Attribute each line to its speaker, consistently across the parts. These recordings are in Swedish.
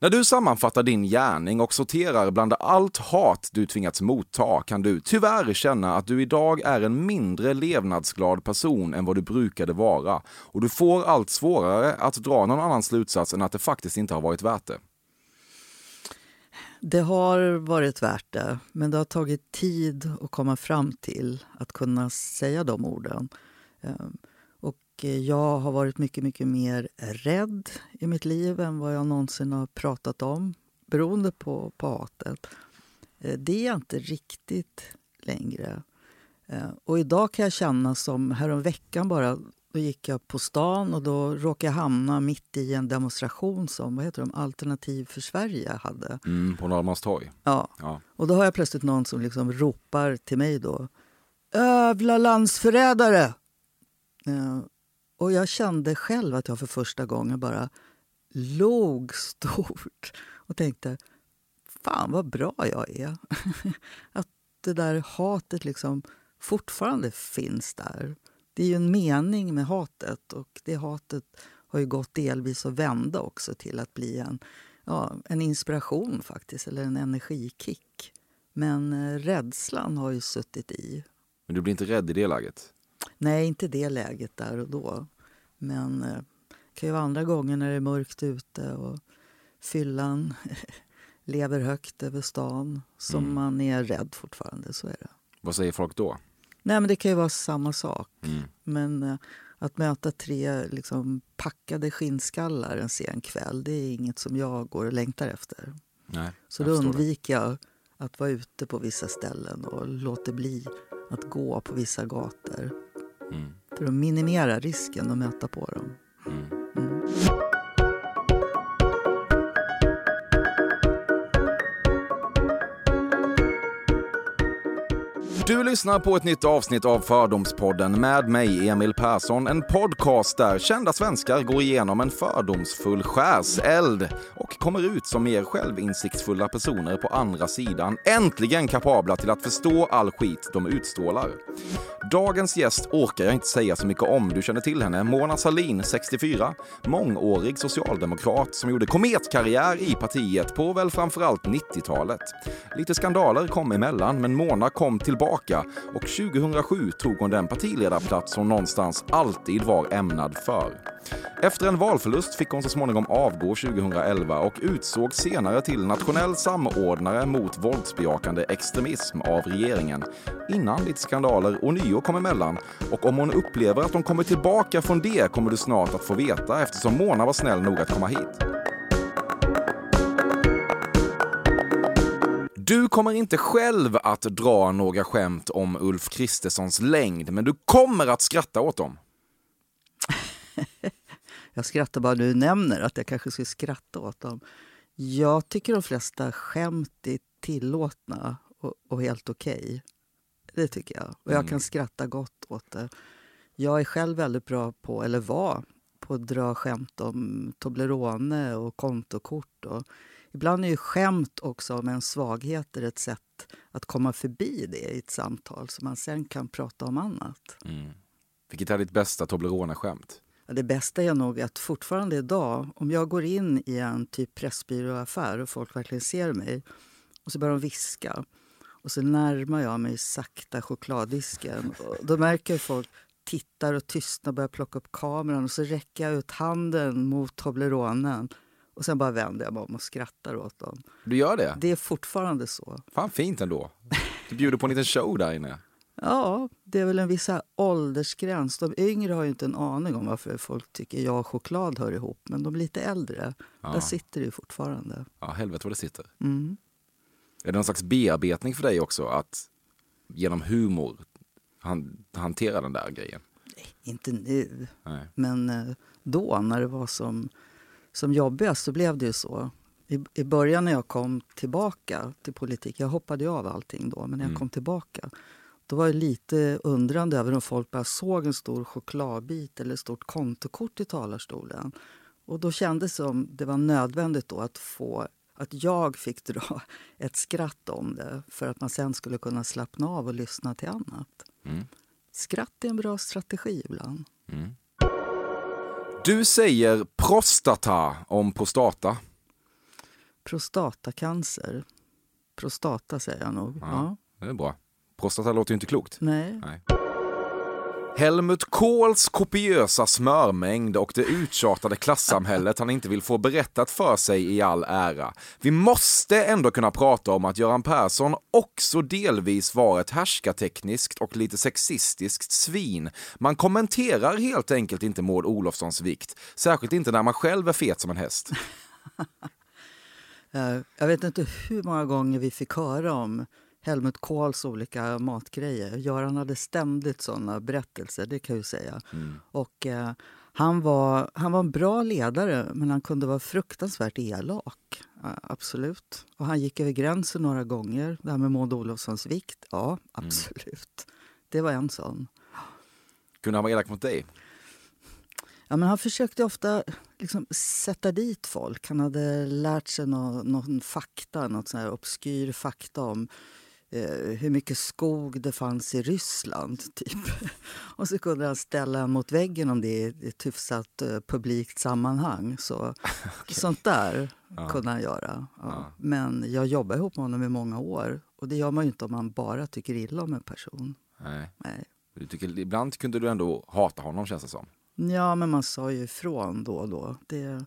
Speaker 1: När du sammanfattar din gärning och sorterar bland allt hat du tvingats motta kan du tyvärr känna att du idag är en mindre levnadsglad person än vad du brukade vara och du får allt svårare att dra någon annan slutsats än att det faktiskt inte har varit värt det.
Speaker 2: Det har varit värt det, men det har tagit tid att komma fram till att kunna säga de orden. Ehm, och jag har varit mycket, mycket mer rädd i mitt liv än vad jag någonsin har pratat om beroende på, på hatet. Eh, det är jag inte riktigt längre. Eh, och idag kan jag känna som häromveckan bara då gick jag på stan och då råkade jag hamna mitt i en demonstration som vad heter de, Alternativ för Sverige hade.
Speaker 1: Mm, på Norrmalmstorg.
Speaker 2: Ja. ja. Och då har jag plötsligt någon som liksom ropar till mig då. Övla landsförrädare! Och jag kände själv att jag för första gången bara log stort och tänkte fan vad bra jag är. att det där hatet liksom fortfarande finns där. Det är ju en mening med hatet och det hatet har ju gått delvis att vända också till att bli en, ja, en inspiration faktiskt, eller en energikick. Men eh, rädslan har ju suttit i.
Speaker 1: Men du blir inte rädd i det läget?
Speaker 2: Nej, inte det läget där och då. Men eh, det kan ju vara andra gånger när det är mörkt ute och fyllan lever högt över stan som mm. man är rädd fortfarande. Så är det.
Speaker 1: Vad säger folk då?
Speaker 2: Nej, men Det kan ju vara samma sak. Mm. Men uh, att möta tre liksom, packade skinnskallar en sen kväll det är inget som jag går och längtar efter.
Speaker 1: Nej,
Speaker 2: Så då undviker jag att vara ute på vissa ställen och låter bli att gå på vissa gator. Mm. För att minimera risken att möta på dem. Mm.
Speaker 1: Du lyssnar på ett nytt avsnitt av Fördomspodden med mig, Emil Persson. En podcast där kända svenskar går igenom en fördomsfull skärseld och kommer ut som mer självinsiktsfulla personer på andra sidan. Äntligen kapabla till att förstå all skit de utstrålar. Dagens gäst orkar jag inte säga så mycket om. Du känner till henne. Mona Salin, 64. Mångårig socialdemokrat som gjorde kometkarriär i partiet på väl framförallt 90-talet. Lite skandaler kom emellan, men Mona kom tillbaka tillbaka och 2007 tog hon den partiledarplats hon någonstans alltid var ämnad för. Efter en valförlust fick hon så småningom avgå 2011 och utsågs senare till nationell samordnare mot våldsbejakande extremism av regeringen. Innan lite skandaler ånyo kom emellan och om hon upplever att hon kommer tillbaka från det kommer du snart att få veta eftersom Mona var snäll nog att komma hit. Du kommer inte själv att dra några skämt om Ulf Kristerssons längd, men du kommer att skratta åt dem.
Speaker 2: jag skrattar bara du nämner att jag kanske skulle skratta åt dem. Jag tycker de flesta skämt är tillåtna och, och helt okej. Okay. Det tycker jag. Och jag mm. kan skratta gott åt det. Jag är själv väldigt bra på, eller var, på att dra skämt om Toblerone och kontokort. Och Ibland är ju skämt också om en svagheter ett sätt att komma förbi det i ett samtal så man sen kan prata om annat.
Speaker 1: Mm. Vilket är ditt bästa Toblerone-skämt?
Speaker 2: Det bästa är nog att fortfarande idag, om jag går in i en typ pressbyråaffär och folk verkligen ser mig och så börjar de viska och så närmar jag mig sakta chokladdisken. Och då märker folk tittar och tystnar och börjar plocka upp kameran och så räcker jag ut handen mot Tobleronen och sen bara vänder jag mig om och skrattar åt dem.
Speaker 1: Du gör det?
Speaker 2: Det är fortfarande så.
Speaker 1: Fan fint ändå. Du bjuder på en liten show där inne.
Speaker 2: Ja, det är väl en viss åldersgräns. De yngre har ju inte en aning om varför folk tycker jag och choklad hör ihop. Men de lite äldre, ja. där sitter det ju fortfarande.
Speaker 1: Ja, helvete vad det sitter.
Speaker 2: Mm.
Speaker 1: Är det någon slags bearbetning för dig också att genom humor han, hantera den där grejen?
Speaker 2: Nej, inte nu.
Speaker 1: Nej.
Speaker 2: Men eh, då, när det var som som jobbigast så blev det ju så. I, I början när jag kom tillbaka till politik, jag hoppade ju av allting då, men när jag mm. kom tillbaka då var jag lite undrande över om folk bara såg en stor chokladbit eller ett stort kontokort i talarstolen. Och då kändes det som det var nödvändigt då att få att jag fick dra ett skratt om det för att man sen skulle kunna slappna av och lyssna till annat.
Speaker 1: Mm.
Speaker 2: Skratt är en bra strategi ibland.
Speaker 1: Mm. Du säger prostata om prostata.
Speaker 2: Prostatacancer. Prostata säger jag nog. Ja.
Speaker 1: Det är bra. Prostata låter ju inte klokt.
Speaker 2: Nej.
Speaker 1: Nej. Helmut Kohls kopiösa smörmängd och det uttjatade klassamhället han inte vill få berättat för sig i all ära. Vi måste ändå kunna prata om att Göran Persson också delvis var ett härskartekniskt och lite sexistiskt svin. Man kommenterar helt enkelt inte Maud Olofssons vikt, särskilt inte när man själv är fet som en häst.
Speaker 2: Jag vet inte hur många gånger vi fick höra om Helmut Kohls olika matgrejer. Göran hade ständigt såna berättelser, det kan jag ju säga. Och, eh, han, var, han var en bra ledare, men han kunde vara fruktansvärt elak. Absolut. Och han gick över gränsen några gånger. Det här med Maud Olofssons vikt, ja, absolut. Det var en sån.
Speaker 1: Kunde han vara elak mot dig?
Speaker 2: Ja, men han försökte ofta liksom sätta dit folk. Han hade lärt sig någon, någon fakta, något sån här obskyr fakta om hur mycket skog det fanns i Ryssland. Typ. Och så kunde han ställa mot väggen om det i ett hyfsat eh, publikt sammanhang. Så, Sånt där kunde han göra. Ja. Men jag jobbade ihop med honom i många år. Och det gör man ju inte om man bara tycker illa om en person.
Speaker 1: Nej.
Speaker 2: Nej.
Speaker 1: Du tycker, ibland kunde du ändå hata honom känns det som.
Speaker 2: Ja, men man sa ju ifrån då och då. Det,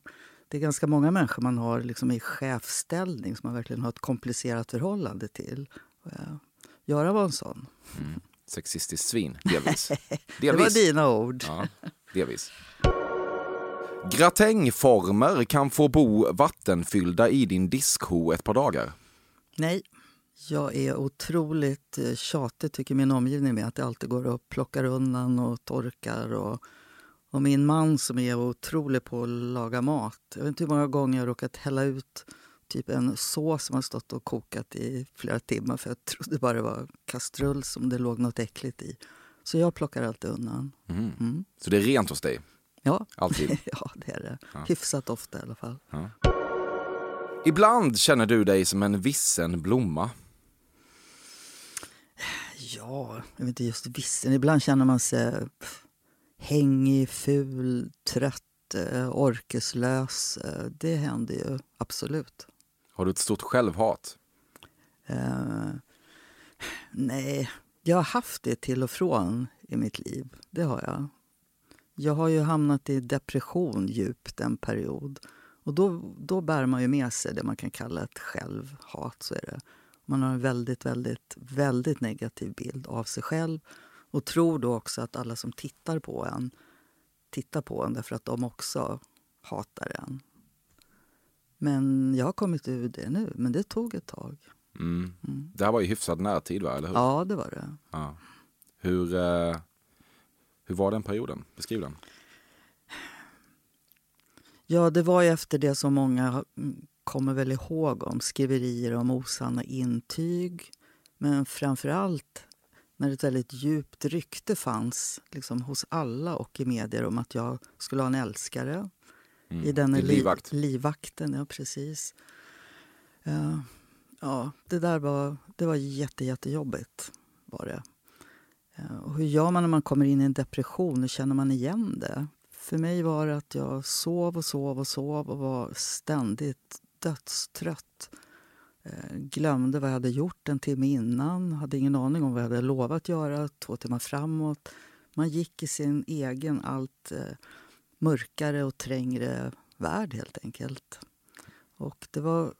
Speaker 2: det är ganska många människor man har liksom i chefsställning som man verkligen har ett komplicerat förhållande till. Eh, Göran var en sån.
Speaker 1: Sexistiskt svin, delvis.
Speaker 2: Det var
Speaker 1: delvis.
Speaker 2: dina ord.
Speaker 1: Ja, delvis. Gratängformer kan få bo vattenfyllda i din diskho ett par dagar.
Speaker 2: Nej, jag är otroligt eh, tjatig tycker min omgivning med att det alltid går och plockar undan och torkar. Och, och min man som är otrolig på att laga mat. Jag vet inte hur många gånger jag har råkat hälla ut typ en sås som har stått och kokat i flera timmar för jag trodde bara det var kastrull som det låg något äckligt i. Så jag plockar alltid undan. Mm.
Speaker 1: Så det är rent hos dig,
Speaker 2: Ja,
Speaker 1: alltid.
Speaker 2: ja det är det. Hyfsat ofta i alla fall.
Speaker 1: Ibland känner du dig som en vissen blomma.
Speaker 2: Ja, jag vet inte just vissen. Ibland känner man sig hängig, ful, trött, eh, orkeslös. Eh, Det händer ju absolut.
Speaker 1: Har du ett stort självhat?
Speaker 2: Uh, nej, jag har haft det till och från i mitt liv. Det har jag. Jag har ju hamnat i depression djupt en period. Och då, då bär man ju med sig det man kan kalla ett självhat. Så är det. Man har en väldigt, väldigt, väldigt negativ bild av sig själv och tror då också att alla som tittar på en tittar på en därför att de också hatar en. Men jag har kommit ur det nu, men det tog ett tag.
Speaker 1: Mm. Det här var ju hyfsad närtid, va? eller hur?
Speaker 2: Ja, det var det.
Speaker 1: Ja. Hur, eh, hur var den perioden? Beskriv den.
Speaker 2: Ja, det var ju efter det som många mm, kommer väl ihåg om skriverier om osanna intyg. Men framför allt när ett väldigt djupt rykte fanns liksom, hos alla och i medier om att jag skulle ha en älskare. I den
Speaker 1: Din livvakt.
Speaker 2: livvakten, ja precis. Ja, ja, det där var, det var jätte, jättejobbigt. Var det. Ja, Och hur gör man när man kommer in i en depression? Hur känner man igen det? För mig var det att jag sov och sov och sov och var ständigt dödstrött. Eh, glömde vad jag hade gjort en timme innan, hade ingen aning om vad jag hade lovat göra två timmar framåt. Man gick i sin egen allt mörkare och trängre värld helt enkelt. Och det var,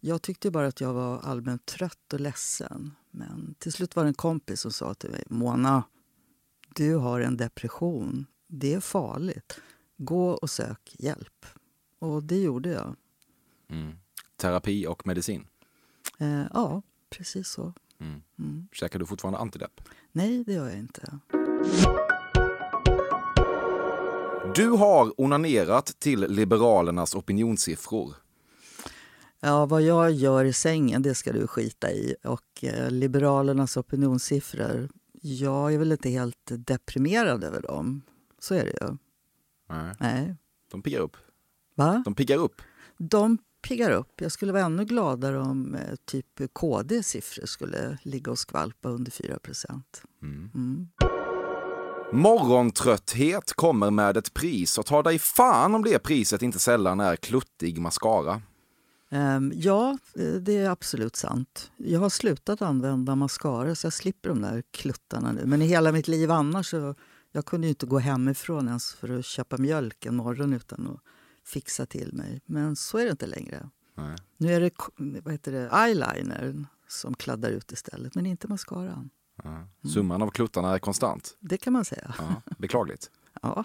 Speaker 2: jag tyckte bara att jag var allmänt trött och ledsen. Men till slut var det en kompis som sa till mig, Mona, du har en depression. Det är farligt. Gå och sök hjälp. Och det gjorde jag.
Speaker 1: Terapi och medicin.
Speaker 2: Eh, ja, precis så.
Speaker 1: Käkar du fortfarande antidepp?
Speaker 2: Nej, det gör jag inte.
Speaker 1: Du har onanerat till Liberalernas opinionssiffror.
Speaker 2: Ja, vad jag gör i sängen, det ska du skita i. Och eh, Liberalernas opinionssiffror, jag är väl inte helt deprimerad över dem. Så är det ju.
Speaker 1: Nej.
Speaker 2: Nej.
Speaker 1: De piggar upp.
Speaker 2: Va?
Speaker 1: De piggar upp.
Speaker 2: De piggar upp. Jag skulle vara ännu gladare om eh, typ KDs siffror skulle ligga och skvalpa under 4
Speaker 1: Morgontrötthet kommer med ett pris och ta dig fan om det priset inte sällan är kluttig mascara.
Speaker 2: Ehm, ja, eh, det är absolut sant. Jag har slutat använda mascara så jag slipper de där kluttarna nu. Men i hela mitt liv annars så jag kunde ju inte gå hemifrån ens för att köpa mjölk en morgon utan att fixa till mig. Men så är det inte längre.
Speaker 1: Nej.
Speaker 2: Nu är det, vad heter det eyeliner som kladdar ut istället, men inte mascaran.
Speaker 1: Ja. Summan av kluttarna är konstant.
Speaker 2: Det kan man säga.
Speaker 1: Ja, beklagligt.
Speaker 2: Ja.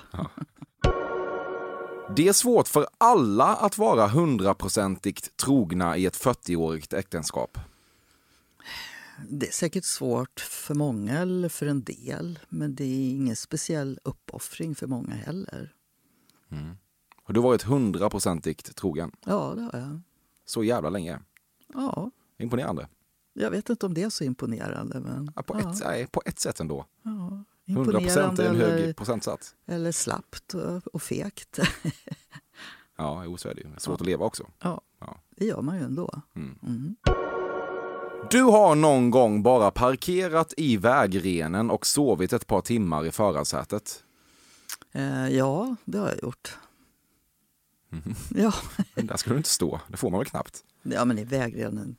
Speaker 1: Det är svårt för alla att vara hundraprocentigt trogna i ett 40-årigt äktenskap.
Speaker 2: Det är säkert svårt för många eller för en del men det är ingen speciell uppoffring för många heller.
Speaker 1: Du har varit hundraprocentigt trogen.
Speaker 2: Ja, det har jag.
Speaker 1: Så jävla länge.
Speaker 2: Ja,
Speaker 1: Imponerande.
Speaker 2: Jag vet inte om det är så imponerande. Men,
Speaker 1: Ja, på, Ett, nej, på ett sätt ändå.
Speaker 2: ja,
Speaker 1: 100 procent är en hög
Speaker 2: eller,
Speaker 1: procentsats.
Speaker 2: eller slappt och, och fegt.
Speaker 1: Ja, jo, så är det ju. Svårt att leva också.
Speaker 2: ja,
Speaker 1: Ja.
Speaker 2: det gör man ju ändå.
Speaker 1: Mm.
Speaker 2: Mm.
Speaker 1: Du har någon gång bara parkerat i vägrenen och sovit ett par timmar i förarsätet.
Speaker 2: Eh, ja, det har jag gjort. Ja.
Speaker 1: Men där ska du inte stå. Det får man väl knappt.
Speaker 2: ja, men i vägrenen.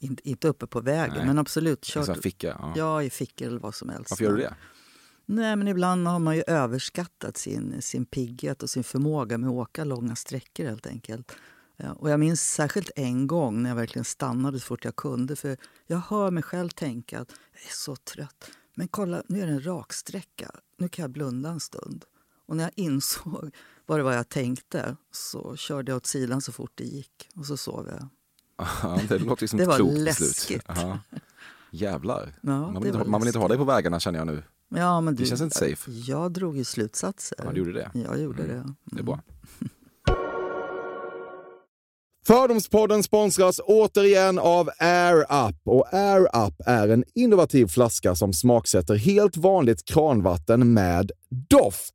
Speaker 2: Inte, inte uppe på vägen,
Speaker 1: Nej.
Speaker 2: men absolut.
Speaker 1: I
Speaker 2: Kört,
Speaker 1: här ficka. Ja.
Speaker 2: ja, i fickor eller vad som helst.
Speaker 1: Varför gör du det?
Speaker 2: Nej, men ibland har man ju överskattat sin, sin pigghet och sin förmåga med att åka långa sträckor helt enkelt. Och jag minns särskilt en gång när jag verkligen stannade så fort jag kunde. För jag hör mig själv tänka att jag är så trött. Men kolla, nu är det en raksträcka. Nu kan jag blunda en stund. Och när jag insåg vad det var jag tänkte så körde jag åt sidan så fort det gick. Och så sov jag.
Speaker 1: Ja, det låter ju som
Speaker 2: Det
Speaker 1: ett
Speaker 2: var
Speaker 1: klokt
Speaker 2: läskigt.
Speaker 1: beslut. Ja. Jävlar.
Speaker 2: Ja,
Speaker 1: man, vill man vill inte ha dig på vägarna känner jag nu.
Speaker 2: Ja, men
Speaker 1: Det
Speaker 2: du,
Speaker 1: känns inte safe.
Speaker 2: Jag drog ju slutsatser.
Speaker 1: Ja, du gjorde det.
Speaker 2: Jag gjorde
Speaker 1: Mm.
Speaker 2: det.
Speaker 1: Det är bra. Fördomspodden sponsras återigen av Air Up. Och Air Up är en innovativ flaska som smaksätter helt vanligt kranvatten med doft.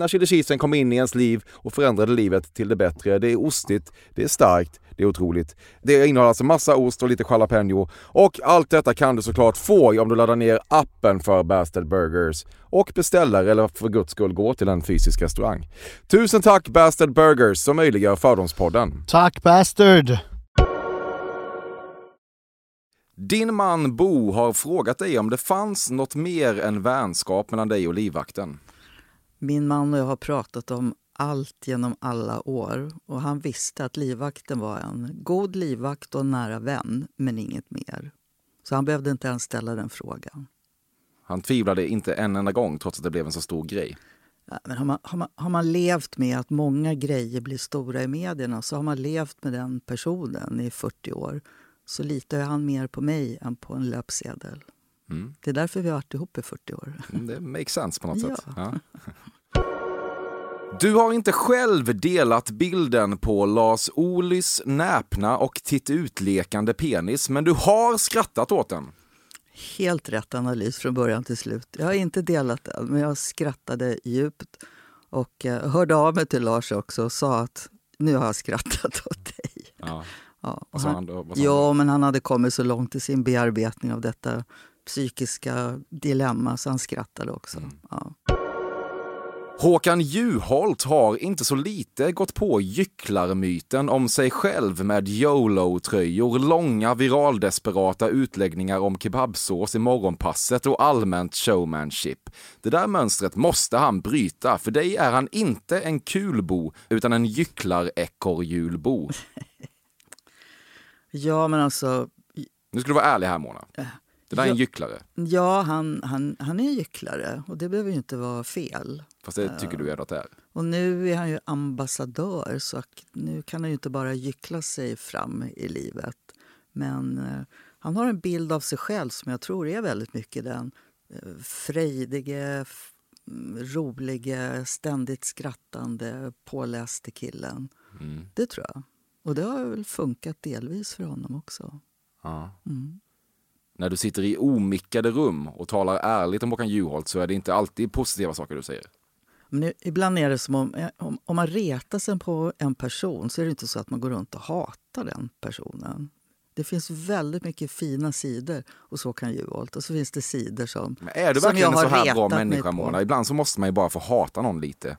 Speaker 1: när chili cheesen kom in i ens liv och förändrade livet till det bättre. Det är ostigt, det är starkt, det är otroligt. Det innehåller alltså massa ost och lite jalapeno och allt detta kan du såklart få om du laddar ner appen för Bastard Burgers och beställer eller för guds skull går till en fysisk restaurang. Tusen tack Bastard Burgers som möjliggör Fördomspodden.
Speaker 3: Tack Bastard!
Speaker 1: Din man Bo har frågat dig om det fanns något mer än vänskap mellan dig och livvakten.
Speaker 2: Min man och jag har pratat om allt genom alla år och han visste att livvakten var en god livvakt och en nära vän, men inget mer. Så han behövde inte ens ställa den frågan.
Speaker 1: Han tvivlade inte en enda gång trots att det blev en så stor grej.
Speaker 2: Ja, Men har, man, har, man, har man levt med att många grejer blir stora i medierna så har man levt med den personen i 40 år så litar han mer på mig än på en löpsedel.
Speaker 1: Mm.
Speaker 2: Det är därför vi har varit ihop i 40 år.
Speaker 1: Mm, Det makes sense på något
Speaker 2: Ja.
Speaker 1: sätt. Ja. Du har inte själv delat bilden på Lars Ohlys näpna och tittutlekande penis, men du har skrattat åt den.
Speaker 2: Helt rätt analys från början till slut. Jag har inte delat den, men jag skrattade djupt och eh, hörde av mig till Lars också och sa att nu har jag skrattat åt dig.
Speaker 1: Ja.
Speaker 2: Ja,
Speaker 1: Vad sa
Speaker 2: han,
Speaker 1: han då? Vad sa
Speaker 2: ja,
Speaker 1: han
Speaker 2: men han hade kommit så långt i sin bearbetning av detta psykiska dilemma så han skrattade också.
Speaker 1: Mm.
Speaker 2: Ja.
Speaker 1: Håkan Juholt har inte så lite gått på gycklarmyten om sig själv med YOLO-tröjor, långa viraldesperata utläggningar om kebabsås i morgonpasset och allmänt showmanship. Det där mönstret måste han bryta. För dig är han inte en kulbo, utan en gycklar-ekorrhjulbo.
Speaker 2: ja, men alltså
Speaker 1: Nu ska du vara ärlig här Mona. Det där är en gycklare.
Speaker 2: Ja, han, han, han är en gycklare och det behöver ju inte vara fel.
Speaker 1: Fast det tycker du ändå att det är.
Speaker 2: Och nu är han ju ambassadör så nu kan han ju inte bara gyckla sig fram i livet. Men eh, han har en bild av sig själv som jag tror är väldigt mycket den eh, frejdige, mm, rolige, ständigt skrattande, påläste killen.
Speaker 1: Mm.
Speaker 2: Det tror jag. Och det har väl funkat delvis för honom också.
Speaker 1: Ja.
Speaker 2: Mm.
Speaker 1: När du sitter i omickade rum och talar ärligt om Håkan Juholt så är det inte alltid positiva saker du säger.
Speaker 2: Men ibland är det som om, eh, om, om man retar sig på en person så är det inte så att man går runt och hatar den personen. Det finns väldigt mycket fina sidor hos Håkan Juholt och så finns det sidor som
Speaker 1: Men är du verkligen en så här bra människa. Mona? Ibland så måste man ju bara få hata någon lite.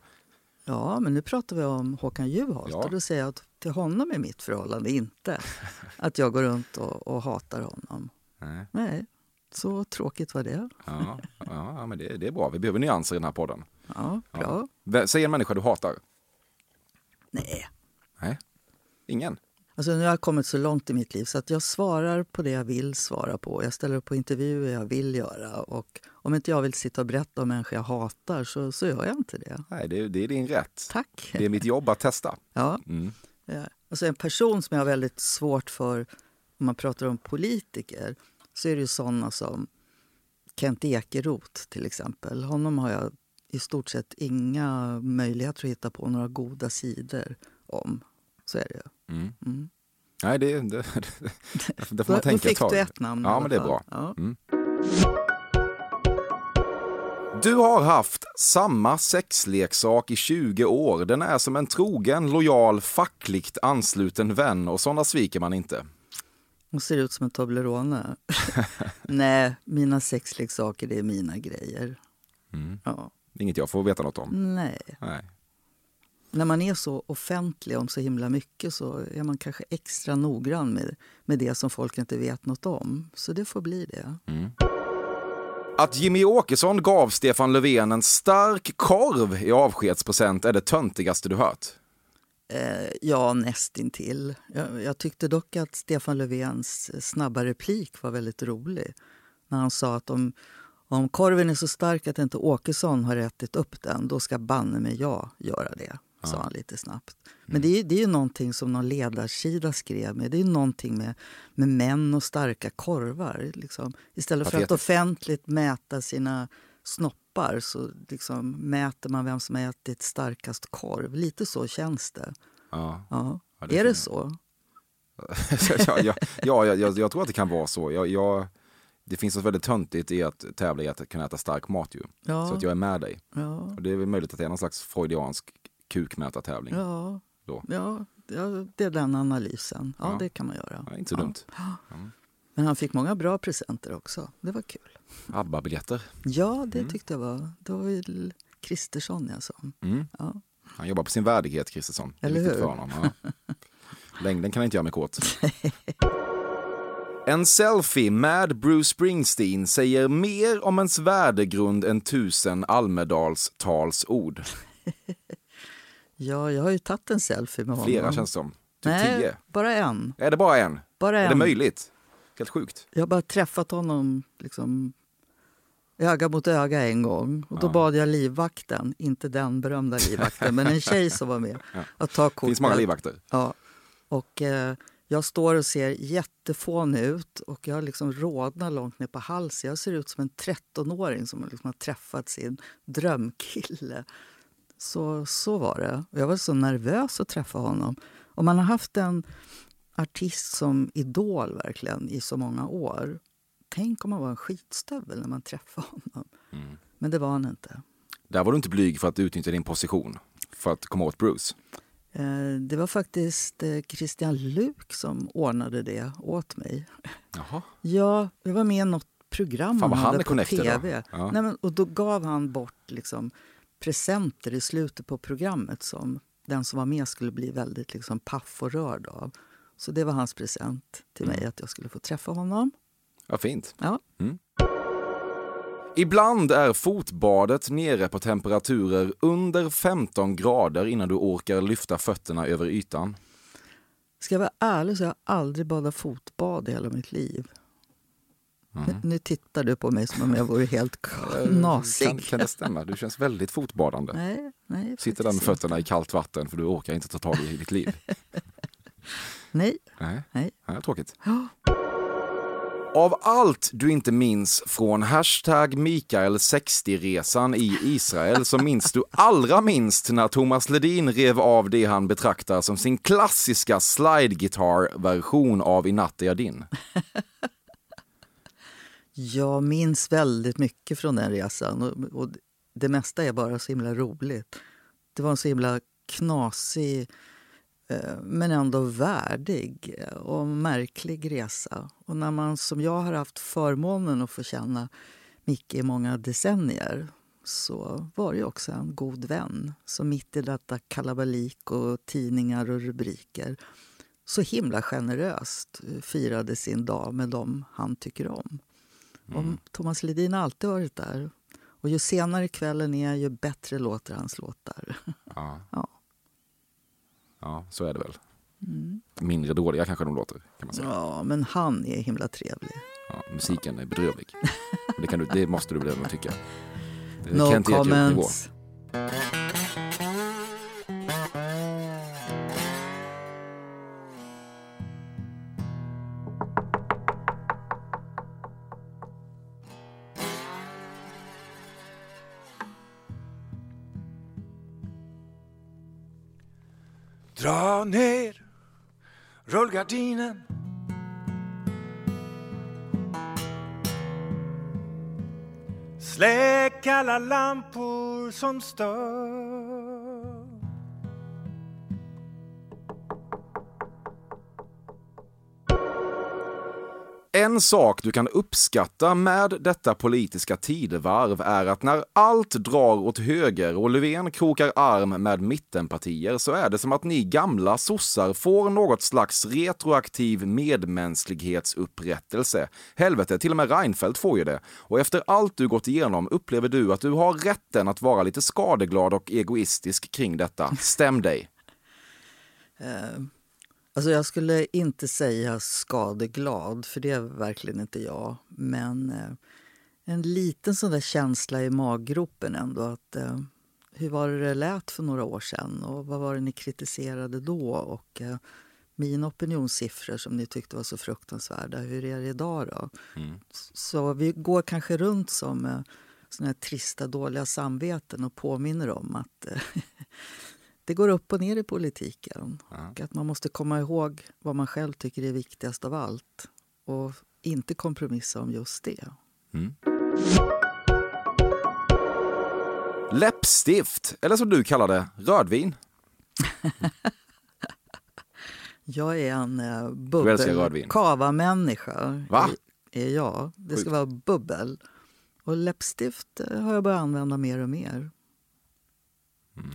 Speaker 2: Ja, men nu pratar vi om Håkan Juholt
Speaker 1: Ja.
Speaker 2: och då säger jag att till honom är mitt förhållande inte att jag går runt och, och hatar honom.
Speaker 1: Nej.
Speaker 2: Nej, så tråkigt var det.
Speaker 1: Ja, ja men det, det är bra. Vi behöver nyanser i den här podden.
Speaker 2: Ja, bra.
Speaker 1: Vä- Säg en människa du hatar.
Speaker 2: Nej.
Speaker 1: Nej. Ingen?
Speaker 2: Alltså nu har jag kommit så långt i mitt liv så att jag svarar på det jag vill svara på. Jag ställer upp på intervjuer jag vill göra. Och om inte jag vill sitta och berätta om människor jag hatar så, så gör jag inte det.
Speaker 1: Nej, det, det är din rätt.
Speaker 2: Tack.
Speaker 1: Det är mitt jobb att testa.
Speaker 2: Ja.
Speaker 1: Mm.
Speaker 2: Ja. Alltså en person som jag har väldigt svårt för om man pratar om politiker så är det ju såna som Kent Ekeroth till exempel. Honom har jag i stort sett inga möjligheter att hitta på några goda sidor om. Så är det ju.
Speaker 1: Mm.
Speaker 2: Mm.
Speaker 1: Nej, det, det, det, det får man
Speaker 2: då
Speaker 1: tänka ett
Speaker 2: fick
Speaker 1: tag.
Speaker 2: du ett namn
Speaker 1: Ja, men det är bra.
Speaker 2: Ja.
Speaker 1: Du har haft samma sexleksak i 20 år. Den är som en trogen, lojal, fackligt ansluten vän och sådana sviker man inte.
Speaker 2: Hon ser ut som en Toblerone. Nej, mina sexleksaker det är mina grejer.
Speaker 1: Mm.
Speaker 2: Ja.
Speaker 1: Inget jag får veta något om.
Speaker 2: Nej.
Speaker 1: Nej.
Speaker 2: När man är så offentlig om så himla mycket så är man kanske extra noggrann med, med det som folk inte vet något om. Så det får bli det.
Speaker 1: Mm. Att Jimmy Åkesson gav Stefan Löfven en stark korv i avskedspresent är det töntigaste du hört.
Speaker 2: Eh, ja, nästintill. Jag, jag tyckte dock att Stefan Löfvens snabba replik var väldigt rolig. När han sa att om, om korven är så stark att inte Åkesson har ätit upp den, då ska banne mig jag göra det. Sa han lite snabbt. Men det är, det är ju någonting som någon ledarsida skrev med. Det är någonting med, med män och starka korvar. Liksom. Istället för att offentligt mäta sina snoppar så liksom mäter man vem som har ätit starkast korv. Lite så känns det.
Speaker 1: Ja.
Speaker 2: Ja.
Speaker 1: Ja, det är
Speaker 2: är det så?
Speaker 1: ja, ja, ja jag, jag, tror att det kan vara så. Jag, jag, det finns något väldigt töntigt i att tävla i att kunna äta stark mat. Ju.
Speaker 2: Ja.
Speaker 1: Så att jag är med dig. Och det är väl möjligt att det är någon slags freudiansk kukmätartävling.
Speaker 2: Ja.
Speaker 1: Då.
Speaker 2: Ja, det är den analysen. Ja, det kan man göra.
Speaker 1: Inte så dumt.
Speaker 2: Men han fick många bra presenter också. Det var kul.
Speaker 1: ABBA-biljetter.
Speaker 2: Ja, det tyckte jag var... Det var väl Kristersson jag sa.
Speaker 1: Mm.
Speaker 2: Ja.
Speaker 1: Han jobbar på sin värdighet, Kristersson. Är
Speaker 2: Eller hur?
Speaker 1: för honom. Ja. Längden kan inte göra mig kåt. En selfie med Bruce Springsteen säger mer om ens värdegrund än tusen Almedalstalsord.
Speaker 2: Ja, jag har ju tagit en selfie med honom.
Speaker 1: Flera känns det som. Typ
Speaker 2: Nej,
Speaker 1: tio.
Speaker 2: bara en.
Speaker 1: Är det bara en?
Speaker 2: Bara
Speaker 1: Är
Speaker 2: en.
Speaker 1: det möjligt? Helt sjukt.
Speaker 2: Jag har bara träffat honom liksom, öga mot öga en gång. Och då
Speaker 1: Ja.
Speaker 2: bad jag livvakten, inte den berömda livvakten, men en tjej som var med, att ta kortet.
Speaker 1: finns många livvakter.
Speaker 2: Ja. Och eh, jag står och ser jättefån ut och jag har liksom rodnar långt ner på halsen. Jag ser ut som en 13-åring som liksom har träffat sin drömkille. Så, så var det. Jag var så nervös att träffa honom. Om man har haft en artist som idol verkligen i så många år. Tänk om man var en skitstövel när man träffade honom.
Speaker 1: Mm.
Speaker 2: Men det var han inte.
Speaker 1: Där var du inte blyg för att utnyttja din position för att komma åt Bruce.
Speaker 2: Eh, Det var faktiskt eh, Christian Luuk som ordnade det åt mig.
Speaker 1: Jaha.
Speaker 2: Ja, jag var med i något program
Speaker 1: Fan, han
Speaker 2: hade på tv.
Speaker 1: Ja.
Speaker 2: Nej, men, och då gav han bort liksom, presenter i slutet på programmet som den som var med skulle bli väldigt liksom, paff och rörd av. Så det var hans present till
Speaker 1: Mm.
Speaker 2: mig, att jag skulle få träffa honom.
Speaker 1: Ja, fint.
Speaker 2: Ja.
Speaker 1: Ibland är fotbadet nere på temperaturer under 15 grader innan du orkar lyfta fötterna över ytan.
Speaker 2: Ska jag vara ärlig så har jag aldrig badat fotbad i hela mitt liv.
Speaker 1: Mm.
Speaker 2: Nu, tittar du på mig som om jag vore helt knasig.
Speaker 1: Kan, kan det stämma? Du känns väldigt fotbadande.
Speaker 2: Nej, nej.
Speaker 1: Sitter där med fötterna i kallt vatten för du orkar inte ta tag i ditt liv.
Speaker 2: Nej,
Speaker 1: Nej,
Speaker 2: nej.
Speaker 1: är tråkigt.
Speaker 2: Ja.
Speaker 1: Av allt du inte minns från hashtag Mikael 60-resan i Israel så minns du allra minst när Thomas Ledin rev av det han betraktar som sin klassiska slide-gitarr-version av I natt är jag din.
Speaker 2: Jag minns väldigt mycket från den resan. Och, och det mesta är bara så himla roligt. Det var en så himla knasig men ändå värdig och märklig resa. Och när man som jag har haft förmånen att få känna Micke i många decennier så var det också en god vän som mitt i detta kalabalik och tidningar och rubriker så himla generöst firade sin dag med dem han tycker om. Mm. Och Thomas Ledin har alltid varit där. Och ju senare kvällen är, ju bättre låter hans låtar.
Speaker 1: Ja. ja. Ja, så är det väl. Mm. Mindre dåliga kanske de låter. Kan man säga.
Speaker 2: Ja, men han är himla trevlig.
Speaker 1: Ja, musiken är bedrövlig. det, du, det måste du väl ändå tycka.
Speaker 2: Det no comments.
Speaker 4: Gardinen. Släck alla lampor som stör.
Speaker 1: En sak du kan uppskatta med detta politiska tidevarv är att när allt drar åt höger och Löfven krokar arm med mittenpartier så är det som att ni gamla sossar får något slags retroaktiv medmänsklighetsupprättelse. Helvete, till och med Reinfeldt får ju det. Och efter allt du gått igenom upplever du att du har rätten att vara lite skadeglad och egoistisk kring detta. Stäm dig.
Speaker 2: Uh. Alltså jag skulle inte säga skadeglad, för det är verkligen inte jag. Men eh, en liten sån där känsla i maggropen ändå. att eh, Hur var det det lät för några år sedan och vad var det ni kritiserade då? Och eh, mina opinionssiffror som ni tyckte var så fruktansvärda, hur är det idag då? Mm. Så vi går kanske runt som eh, såna här trista, dåliga samveten och påminner om att eh, det går upp och ner i politiken. Ja. Och att man måste komma ihåg vad man själv tycker är viktigast av allt och inte kompromissa om just det. Mm.
Speaker 1: Läppstift, eller som du kallar det, rödvin.
Speaker 2: jag är en bubbel kava-människa.
Speaker 1: Va?
Speaker 2: Är jag. Det ska Sjukt. vara bubbel. Och läppstift uh, har jag börjat använda mer och mer. Mm.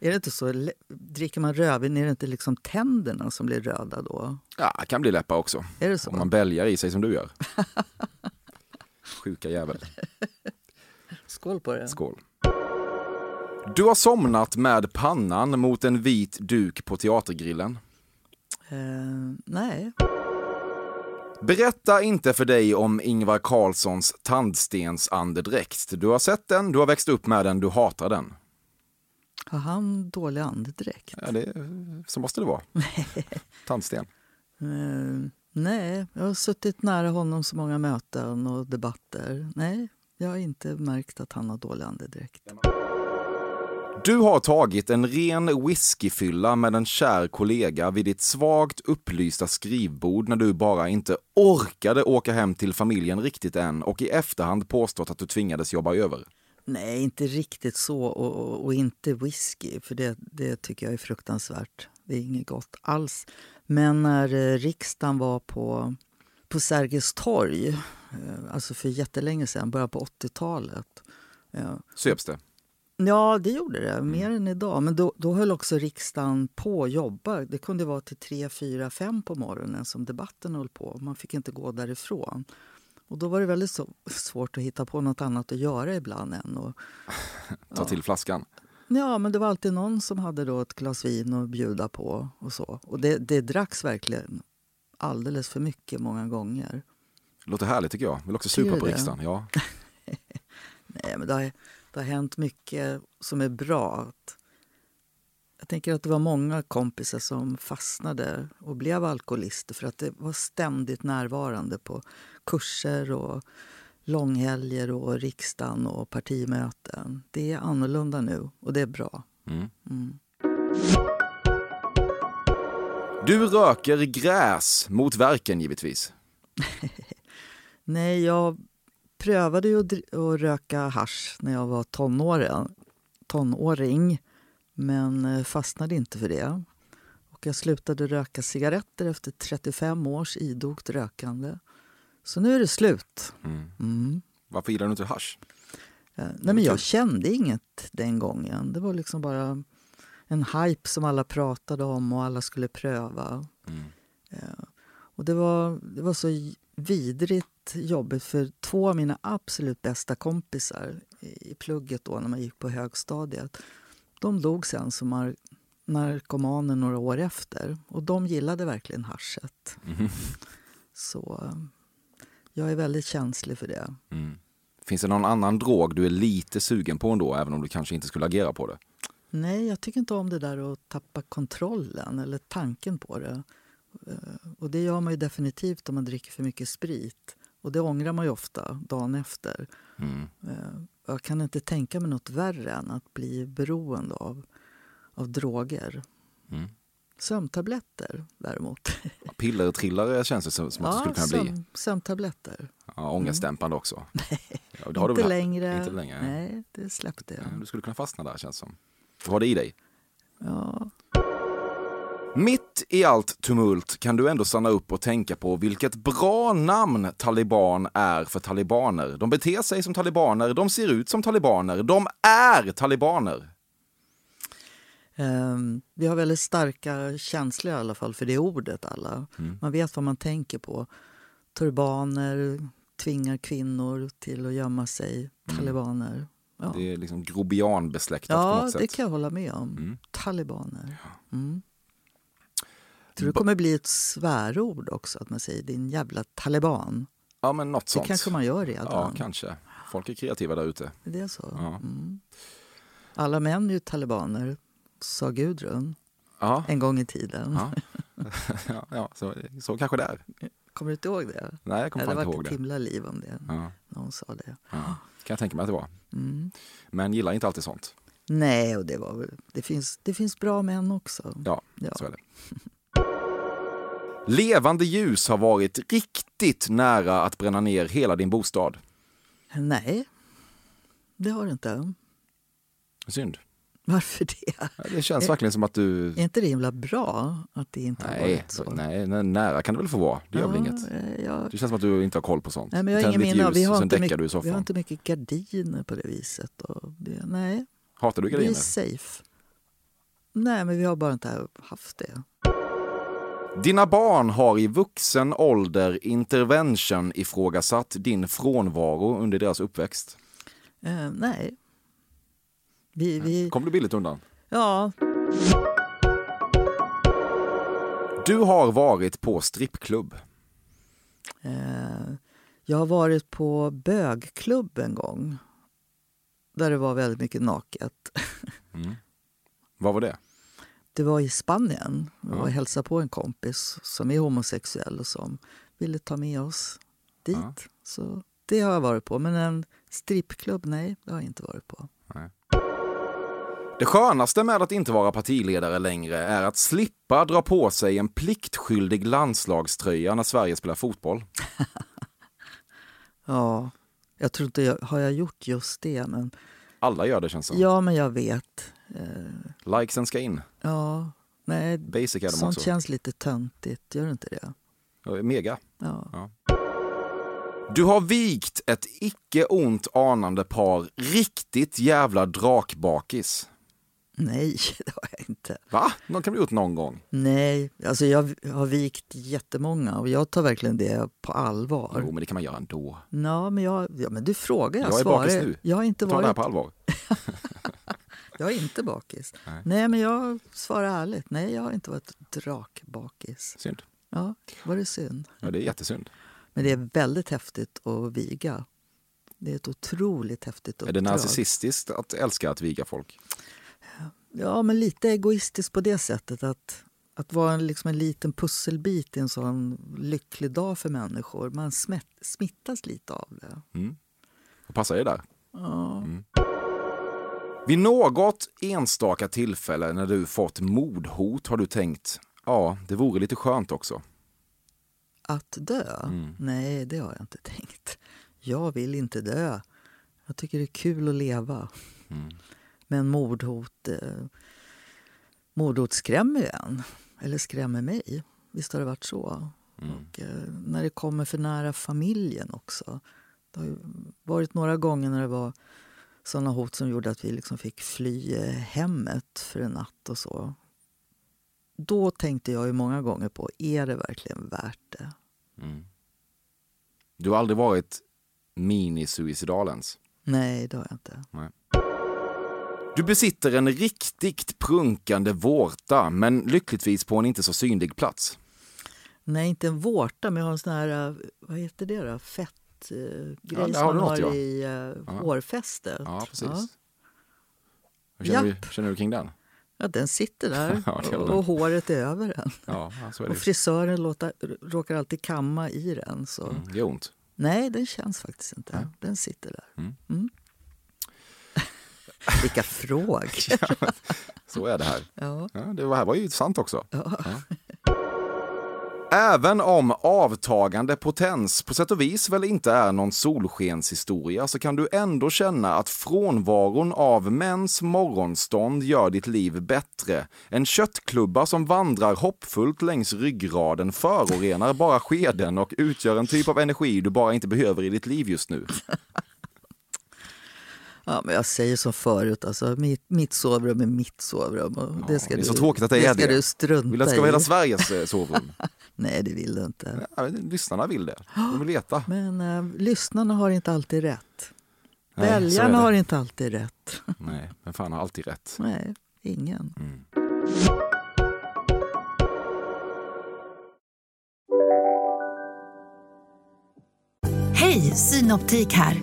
Speaker 2: Är det inte så? Dricker man rödvin, är det inte liksom tänderna som blir röda då?
Speaker 1: Ja, det kan bli läppar också.
Speaker 2: Är det så?
Speaker 1: Om man bälgar i sig som du gör. Sjuka jävel.
Speaker 2: Skål på det.
Speaker 1: Skål. Du har somnat med pannan mot en vit duk på teatergrillen.
Speaker 2: Uh, nej.
Speaker 1: Berätta inte för dig om Ingvar Carlssons tandstensandedräkt. Du har sett den, du har växt upp med den, du hatar den.
Speaker 2: Har han dålig andedräkt?
Speaker 1: Ja, det, så måste det vara. Tandsten.
Speaker 2: Uh, nej, jag har suttit nära honom så många möten och debatter. Nej, jag har inte märkt att han har dålig andedräkt.
Speaker 1: Du har tagit en ren whiskyfylla med en kär kollega vid ditt svagt upplysta skrivbord när du bara inte orkade åka hem till familjen riktigt än och i efterhand påstått att du tvingades jobba över.
Speaker 2: Nej, inte riktigt så. Och, och, inte whisky, för det, det tycker jag är fruktansvärt. Det är inget gott alls. Men när eh, riksdagen var på, på Sergels torg, eh, alltså för jättelänge sedan, början på 80-talet.
Speaker 1: Ja. Söps det?
Speaker 2: Ja, det gjorde det. Mer mm. än idag. Men då, då höll också riksdagen på att jobba. Det kunde vara till tre, fyra, fem på morgonen som debatten höll på. Man fick inte gå därifrån. Och då var det väldigt svårt att hitta på något annat att göra ibland än att...
Speaker 1: Ta till flaskan?
Speaker 2: Ja, men det var alltid någon som hade då ett glas vin att bjuda på. och så. Och det, det dracks verkligen alldeles för mycket många gånger.
Speaker 1: Det låter härligt tycker jag. Vill också supa på riksdagen. Ja.
Speaker 2: Nej, men det har, det har hänt mycket som är bra. Jag tänker att det var många kompisar som fastnade och blev alkoholister för att det var ständigt närvarande på kurser och långhelger och riksdagen och partimöten. Det är annorlunda nu och det är bra. Mm. Mm.
Speaker 1: Du röker gräs, mot verken givetvis.
Speaker 2: Nej, jag prövade ju att röka hash när jag var tonåring. tonåring. Men eh, fastnade inte för det. Och jag slutade röka cigaretter efter 35 års idogt rökande. Så nu är det slut.
Speaker 1: Mm.
Speaker 2: Mm.
Speaker 1: Varför gillar du inte hasch?
Speaker 2: Eh, Nej, men jag kände inget den gången. Det var liksom bara en hype som alla pratade om och alla skulle pröva.
Speaker 1: Mm.
Speaker 2: Eh, Och det var, det var så vidrigt jobbigt för två av mina absolut bästa kompisar i plugget då när man gick på högstadiet. De dog sen som mar- narkomaner några år efter och de gillade verkligen haschet.
Speaker 1: Mhm.
Speaker 2: Så eh, jag är väldigt känslig för det.
Speaker 1: Mm. Finns det någon annan drog du är lite sugen på ändå, även om du kanske inte skulle agera på det?
Speaker 2: Nej, jag tycker inte om det där att tappa kontrollen eller tanken på det. Eh, Och det gör man ju definitivt om man dricker för mycket sprit. Och det ångrar man ju ofta dagen efter.
Speaker 1: Mm.
Speaker 2: Jag kan inte tänka mig något värre än att bli beroende av, av droger.
Speaker 1: Mm.
Speaker 2: Sömntabletter däremot.
Speaker 1: Pillertrillare känns det som, som att det skulle kunna bli.
Speaker 2: sömn, sömntabletter.
Speaker 1: Ja, ångestdämpande också. Ja, det har du
Speaker 2: inte,
Speaker 1: väl-
Speaker 2: längre.
Speaker 1: Inte längre.
Speaker 2: Nej, det släppte
Speaker 1: Ja,
Speaker 2: jag.
Speaker 1: Du skulle kunna fastna där känns som. Du har det i dig.
Speaker 2: Ja.
Speaker 1: Mitt i allt tumult kan du ändå stanna upp och tänka på vilket bra namn taliban är för talibaner. De beter sig som talibaner, de ser ut som talibaner, de är talibaner.
Speaker 2: Ehm, vi har väldigt starka känslor i alla fall för det ordet alla.
Speaker 1: Mm.
Speaker 2: Man vet vad man tänker på. Turbaner tvingar kvinnor till att gömma sig. Talibaner. Ja,
Speaker 1: Det är liksom grobianbesläktat på
Speaker 2: ja
Speaker 1: något
Speaker 2: det
Speaker 1: sätt.
Speaker 2: kan jag hålla med om.
Speaker 1: Mm.
Speaker 2: Talibaner. Mm. Tror det kommer bli ett svärord också, att man säger din jävla taliban.
Speaker 1: Ja, men något
Speaker 2: Det
Speaker 1: sånt.
Speaker 2: kanske man gör redan.
Speaker 1: Ja, kanske. Folk är kreativa där ute.
Speaker 2: Är det så?
Speaker 1: Ja.
Speaker 2: Mm. Alla män är ju talibaner, sa Gudrun
Speaker 1: Ja,
Speaker 2: en gång i tiden.
Speaker 1: ja. ja, ja så, så kanske det är.
Speaker 2: Kommer du inte ihåg det?
Speaker 1: Nej, jag kommer
Speaker 2: det
Speaker 1: inte ihåg
Speaker 2: ett
Speaker 1: det.
Speaker 2: himla liv om det,
Speaker 1: Ja,
Speaker 2: när hon sa det.
Speaker 1: ja. Kan jag tänka mig att det var.
Speaker 2: Mm.
Speaker 1: Men gillar inte alltid sånt.
Speaker 2: Nej, och det, var, det, finns, det finns bra män också.
Speaker 1: Ja,
Speaker 2: Ja.
Speaker 1: så är det. Levande ljus har varit riktigt nära att bränna ner hela din bostad.
Speaker 2: Nej, det har det inte.
Speaker 1: Synd.
Speaker 2: Varför det?
Speaker 1: Ja, Det känns verkligen som att du...
Speaker 2: Är inte det himla bra att det inte har
Speaker 1: Nej,
Speaker 2: varit så?
Speaker 1: nej, nära kan det väl få vara. Det gör väl inget.
Speaker 2: eh, Jag,
Speaker 1: Det känns som att du inte har koll på sånt.
Speaker 2: nej, men jag har ingen
Speaker 1: ljus
Speaker 2: Vi har, inte mycket, vi har inte mycket gardiner på det viset. Det, nej,
Speaker 1: Hatar du
Speaker 2: vi är
Speaker 1: gardiner?
Speaker 2: safe. Nej, men vi har bara inte haft det.
Speaker 1: Dina barn har i vuxen ålder intervention ifrågasatt din frånvaro under deras uppväxt.
Speaker 2: Eh, nej. Vi, vi,
Speaker 1: Kom du billigt undan?
Speaker 2: ja,
Speaker 1: Du har varit på strippklubb.
Speaker 2: Eh, jag har varit på bögklubb en gång. Där det var väldigt mycket naket.
Speaker 1: Mm. Vad var det?
Speaker 2: Det var i Spanien. Jag var och hälsade på en kompis som är homosexuell och som ville ta med oss dit.
Speaker 1: Ja.
Speaker 2: Så det har jag varit på. Men en strippklubb, nej, det har jag inte varit på.
Speaker 1: Det skönaste med att inte vara partiledare längre är att slippa dra på sig en pliktskyldig landslagströja när Sverige spelar fotboll.
Speaker 2: Ja, jag tror inte jag har jag gjort just det. Men,
Speaker 1: Alla gör det känns som.
Speaker 2: ja, men jag vet. Eh,
Speaker 1: Likesen ska in.
Speaker 2: ja, nej,
Speaker 1: Basic är de
Speaker 2: sånt
Speaker 1: också.
Speaker 2: känns lite töntigt. Gör det inte det?
Speaker 1: Mega.
Speaker 2: Ja.
Speaker 1: Du har vikt ett icke ont anande par riktigt jävla drakbakis.
Speaker 2: Nej, det har jag inte.
Speaker 1: Va? De kan bli gjort någon gång.
Speaker 2: Nej, alltså jag har vikt jättemånga och jag tar verkligen det på allvar.
Speaker 1: Jo, men det kan man göra ändå.
Speaker 2: Ja, men, jag, ja, men du frågar, jag,
Speaker 1: Jag är
Speaker 2: svarar.
Speaker 1: bakis nu.
Speaker 2: Jag har inte
Speaker 1: Ta det här
Speaker 2: varit,
Speaker 1: på allvar.
Speaker 2: jag är inte bakis.
Speaker 1: Nej.
Speaker 2: Nej. men jag svarar ärligt. Nej, jag har inte varit drakbakis.
Speaker 1: Synd.
Speaker 2: Ja, var det synd.
Speaker 1: Ja, det är jättesynd.
Speaker 2: Men det är väldigt häftigt att viga. Det är ett otroligt häftigt
Speaker 1: Är
Speaker 2: uppdrag.
Speaker 1: det narcissistiskt att älska att viga folk?
Speaker 2: Ja, men lite egoistiskt på det sättet att, att vara en, liksom en liten pusselbit i en sån lycklig dag för människor. Man smätt, smittas lite av det.
Speaker 1: Mm. Och passar det där?
Speaker 2: Ja.
Speaker 1: Mm. Vid något enstaka tillfälle när du fått mordhot har du tänkt, ja, det vore lite skönt också.
Speaker 2: Att dö?
Speaker 1: Mm.
Speaker 2: Nej, det har jag inte tänkt. Jag vill inte dö. Jag tycker det är kul att leva.
Speaker 1: Mm.
Speaker 2: Men mordhot... Eh, Mordhot skrämmer ju en. Eller skrämmer mig. Visst har det varit så.
Speaker 1: Mm.
Speaker 2: Och, eh, när det kommer för nära familjen också. Det har varit några gånger när det var såna hot som gjorde att vi liksom fick fly hemmet för en natt och så. Då tänkte jag ju många gånger på, är det verkligen värt det?
Speaker 1: Mm. Du har aldrig varit mini-suicidal ens?
Speaker 2: Nej, det har jag inte.
Speaker 1: Du besitter en riktigt prunkande vårta, men lyckligtvis på en inte så synlig plats.
Speaker 2: Nej, inte en vårta, men jag har en sån här, eh, vad heter det då? Fett eh,
Speaker 1: där
Speaker 2: som
Speaker 1: har
Speaker 2: man
Speaker 1: du
Speaker 2: har
Speaker 1: ja.
Speaker 2: i eh, hårfästet.
Speaker 1: Ja, precis.
Speaker 2: Ja.
Speaker 1: Hur känner, du,
Speaker 2: Japp.
Speaker 1: känner du kring den?
Speaker 2: Ja, den sitter där
Speaker 1: Ja,
Speaker 2: och, och håret är över den.
Speaker 1: Ja, ja, är
Speaker 2: Och frisören låter, råkar alltid kamma i den. Så.
Speaker 1: Mm, det gör ont.
Speaker 2: Nej, den känns faktiskt inte.
Speaker 1: Nej.
Speaker 2: Den sitter där.
Speaker 1: Mm.
Speaker 2: Vilka frågor!
Speaker 1: Så är det här.
Speaker 2: Ja.
Speaker 1: Ja, det här var ju sant också.
Speaker 2: Ja.
Speaker 1: Även om avtagande potens på sätt och vis väl inte är någon solskenshistoria så kan du ändå känna att frånvaron av mäns morgonstånd gör ditt liv bättre. En köttklubba som vandrar hoppfullt längs ryggraden förorenar bara skeden och utgör en typ av energi du bara inte behöver i ditt liv just nu.
Speaker 2: Ja, men jag säger som förut, alltså, mitt, mitt sovrum är mitt sovrum. Och
Speaker 1: Ja,
Speaker 2: det, ska
Speaker 1: det är så
Speaker 2: du,
Speaker 1: tråkigt att det är
Speaker 2: ska
Speaker 1: det.
Speaker 2: du strunta
Speaker 1: Vill du att det ska vara hela Sveriges eh, sovrum?
Speaker 2: Nej, det vill du inte.
Speaker 1: Ja, lyssnarna vill det. De vill veta.
Speaker 2: Men eh, lyssnarna har inte alltid rätt.
Speaker 1: Nej, så
Speaker 2: Väljarna
Speaker 1: det.
Speaker 2: har inte alltid rätt.
Speaker 1: Nej, men fan har alltid rätt.
Speaker 2: Nej, ingen.
Speaker 1: Mm.
Speaker 5: Hej, Synoptik här.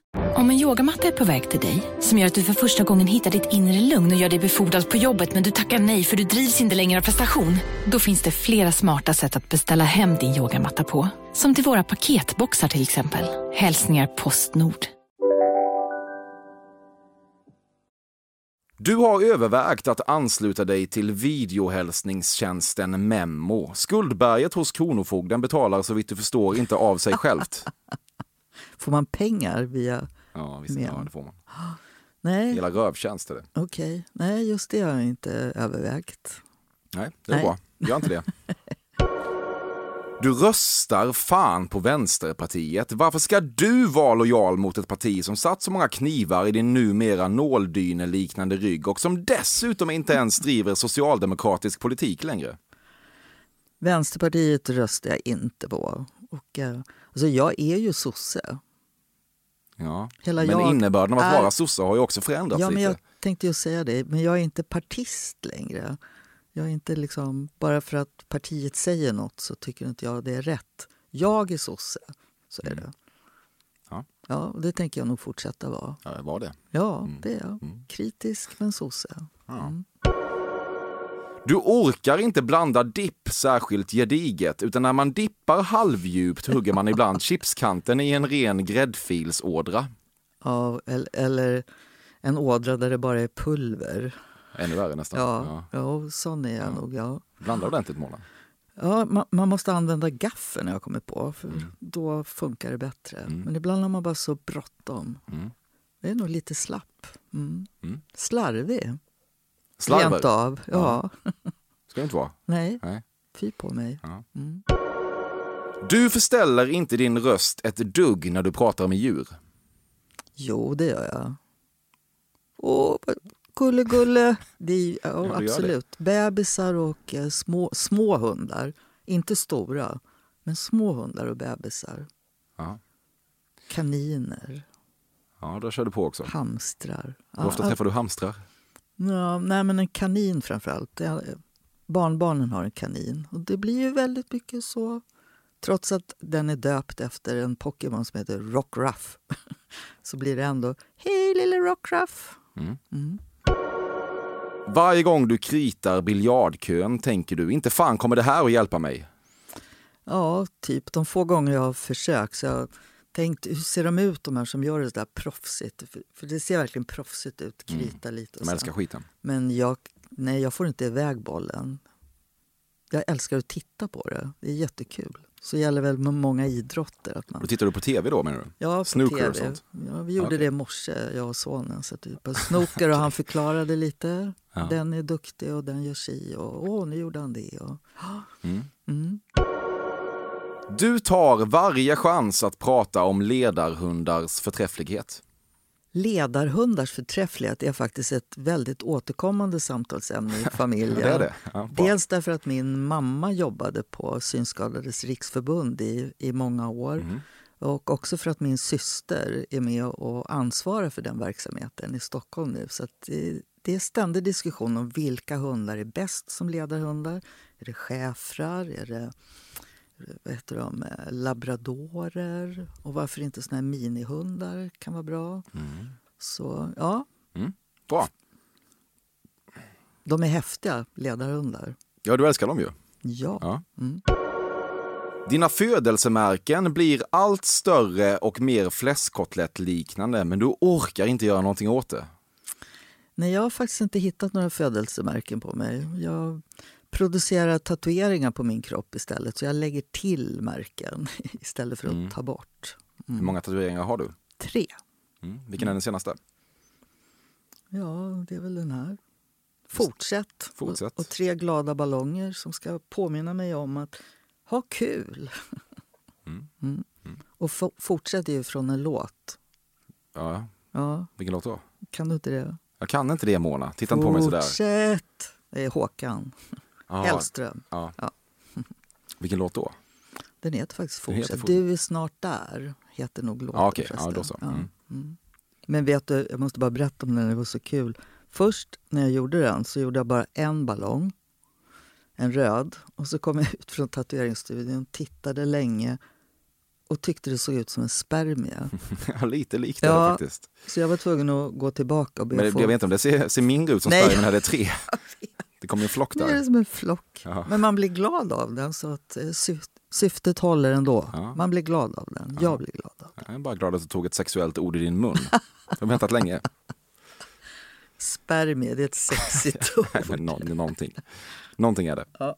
Speaker 6: Om en yogamatta är på väg till dig, som gör att du för första gången hittar ditt inre lugn och gör dig befordrad på jobbet men du tackar nej för du drivs inte längre av prestation. Då finns det flera smarta sätt att beställa hem din yogamatta på. Som till våra paketboxar till exempel. Hälsningar Postnord.
Speaker 1: Du har övervägt att ansluta dig till videohälsningstjänsten Memmo. Skuldberget hos Kronofogden betalar så vitt du förstår inte av sig självt.
Speaker 2: Får man pengar via...
Speaker 1: Ja, visst,
Speaker 2: Men.
Speaker 1: ja, det får man.
Speaker 2: Nej,
Speaker 1: Hela rövtjänst är det.
Speaker 2: okej. Nej, just det har jag inte övervägt.
Speaker 1: Nej, det är
Speaker 2: Nej.
Speaker 1: bra. Gör inte det. Du röstar fan på Vänsterpartiet. Varför ska du vara lojal mot ett parti som satt så många knivar i din numera nåldyneliknande rygg och som dessutom inte ens driver socialdemokratisk politik längre?
Speaker 2: Vänsterpartiet röstar jag inte på. Och, eh, alltså jag är ju sosse.
Speaker 1: Ja.
Speaker 2: Hela
Speaker 1: Men
Speaker 2: jag
Speaker 1: innebörden av att
Speaker 2: är-
Speaker 1: vara sosse har ju också förändrats
Speaker 2: Ja, men
Speaker 1: lite.
Speaker 2: jag tänkte ju säga det, men jag är inte partist längre. Jag är inte liksom, bara för att partiet säger något så tycker inte jag det är rätt. Jag är sosse, så är det.
Speaker 1: Mm. Ja.
Speaker 2: Ja, och det tänker jag nog fortsätta vara.
Speaker 1: Ja, det var det.
Speaker 2: Ja, det är jag. Kritisk men sosse.
Speaker 1: Ja. Du orkar inte blanda dipp särskilt gediget, utan när man dippar halvdjupt hugger man ibland chipskanten i en ren gräddfilsådra.
Speaker 2: Ja, eller, en ådra där det bara är pulver.
Speaker 1: Ännu värre nästan.
Speaker 2: Ja, ja. sån är jag
Speaker 1: Ja.
Speaker 2: nog. Ja.
Speaker 1: Blanda ordentligt Mona.
Speaker 2: Ja, man, man måste använda gaffeln har jag kommit på, för då funkar det bättre. Men ibland har man bara så bråttom.
Speaker 1: Mm.
Speaker 2: Det är nog lite slapp. Mm.
Speaker 1: Mm.
Speaker 2: Slarvig, rent
Speaker 1: Slarver
Speaker 2: av. Ja.
Speaker 1: ska det inte vara.
Speaker 2: Nej,
Speaker 1: Nej.
Speaker 2: fy på mig.
Speaker 1: Ja.
Speaker 2: Mm.
Speaker 1: Du förställer inte din röst ett dugg när du pratar med djur.
Speaker 2: Jo, det gör jag. Åh, gulle, gulle. Det är, ja,
Speaker 1: gör det.
Speaker 2: absolut. Bebisar och eh, små, små hundar. Inte stora, men små hundar och bebisar.
Speaker 1: Ja,
Speaker 2: Kaniner,
Speaker 1: ja då kör du på också.
Speaker 2: hamstrar.
Speaker 1: Hur ofta
Speaker 2: Ja,
Speaker 1: träffar du hamstrar?
Speaker 2: Ja, nej, men en kanin framför allt. Barnbarnen har en kanin. Och det blir ju väldigt mycket så. Trots att den är döpt efter en Pokémon som heter Rockruff så blir det ändå Hej lille Rockruff!
Speaker 1: Mm.
Speaker 2: Mm.
Speaker 1: Varje gång du kritar biljardkön tänker du, inte fan kommer det här att hjälpa mig.
Speaker 2: Ja, typ de få gånger jag har försökt så jag tänkt hur ser de ut de här som gör det där proffsigt? För, för det ser verkligen proffsigt ut, krita lite och
Speaker 1: De
Speaker 2: så.
Speaker 1: älskar skiten.
Speaker 2: Men jag, nej, jag får inte iväg bollen. Jag älskar att titta på det. Det är jättekul. Så gäller väl med många idrotter. Att man,
Speaker 1: Då tittar du på tv då menar du?
Speaker 2: ja, på
Speaker 1: snooker och
Speaker 2: TV.
Speaker 1: sånt?
Speaker 2: Ja, vi gjorde
Speaker 1: Okej.
Speaker 2: det i morse, jag och sonen. Så typ, snooker och han förklarade lite.
Speaker 1: Ja.
Speaker 2: Den är duktig och den gör si och åh, nu gjorde han det. Och,
Speaker 1: Mm.
Speaker 2: mm.
Speaker 1: Du tar varje chans att prata om ledarhundars förträfflighet.
Speaker 2: Ledarhundars förträfflighet är faktiskt ett väldigt återkommande samtalsämne i familjen.
Speaker 1: Det är det. Ja.
Speaker 2: Dels därför att min mamma jobbade på Synskadades riksförbund i, i många år.
Speaker 1: Mhm.
Speaker 2: Och också för att min syster är med och ansvarar för den verksamheten i Stockholm nu. Så det, det är ständig diskussion om vilka hundar är bäst som ledarhundar. Är det schäfrar? Är det vad heter de, eh, labradorer? Och varför inte såna här minihundar kan vara bra.
Speaker 1: Mm.
Speaker 2: Så ja,
Speaker 1: Bra.
Speaker 2: de är häftiga ledarhundar.
Speaker 1: Ja, du älskar dem ju.
Speaker 2: Ja.
Speaker 1: Ja.
Speaker 2: Mm.
Speaker 1: Dina födelsemärken blir allt större och mer fläskkotlettliknande, men du orkar inte göra någonting åt det.
Speaker 2: Nej, jag har faktiskt inte hittat några födelsemärken på mig. Jag producerar tatueringar på min kropp istället. Så jag lägger till märken istället för att
Speaker 1: Mm.
Speaker 2: ta bort.
Speaker 1: Hur många tatueringar har du?
Speaker 2: Tre.
Speaker 1: Mm. Vilken är den senaste?
Speaker 2: Ja, det är väl den här. Fortsätt.
Speaker 1: Fortsätt.
Speaker 2: Och, och tre glada ballonger som ska påminna mig om att ha kul.
Speaker 1: Mm.
Speaker 2: Mm. Och fo- fortsätt är ju från en låt.
Speaker 1: Ja,
Speaker 2: Ja,
Speaker 1: vilken låt då?
Speaker 2: kan du inte det?
Speaker 1: Jag kan inte det Mona. Titta inte på mig sådär.
Speaker 2: Fortsätt! Det är Håkan Hellström.
Speaker 1: Ja.
Speaker 2: Ja.
Speaker 1: Vilken låt då?
Speaker 2: Den heter faktiskt Fortsätt.
Speaker 1: Fort-
Speaker 2: Du är snart där, heter nog låten
Speaker 1: Ja, okej. Ja, då så. Mm.
Speaker 2: Mm. Men vet du, jag måste bara berätta om den, det var så kul. Först när jag gjorde den så gjorde jag bara en ballong, en röd. Och så kom jag ut från tatueringsstudion, tittade länge och tyckte det såg ut som en spermie.
Speaker 1: Ja, lite likt är
Speaker 2: Ja.
Speaker 1: det faktiskt.
Speaker 2: Så jag var tvungen att gå tillbaka och be
Speaker 1: Men det,
Speaker 2: få...
Speaker 1: jag vet inte om det ser, ser mindre ut som. Sverige, men här är det tre. Det kommer en flock
Speaker 2: Nu är det
Speaker 1: där.
Speaker 2: som en flock.
Speaker 1: Ja.
Speaker 2: Men man blir glad av den så att eh, syf- syftet håller ändå.
Speaker 1: Ja.
Speaker 2: Man blir glad av den. Jag blir glad av den.
Speaker 1: Jag är bara glad att du tog ett sexuellt ord i din mun. Jag har väntat länge.
Speaker 2: Spermie, det är ett sexigt ord.
Speaker 1: Nej, men nå- någonting. någonting är det.
Speaker 2: Ja.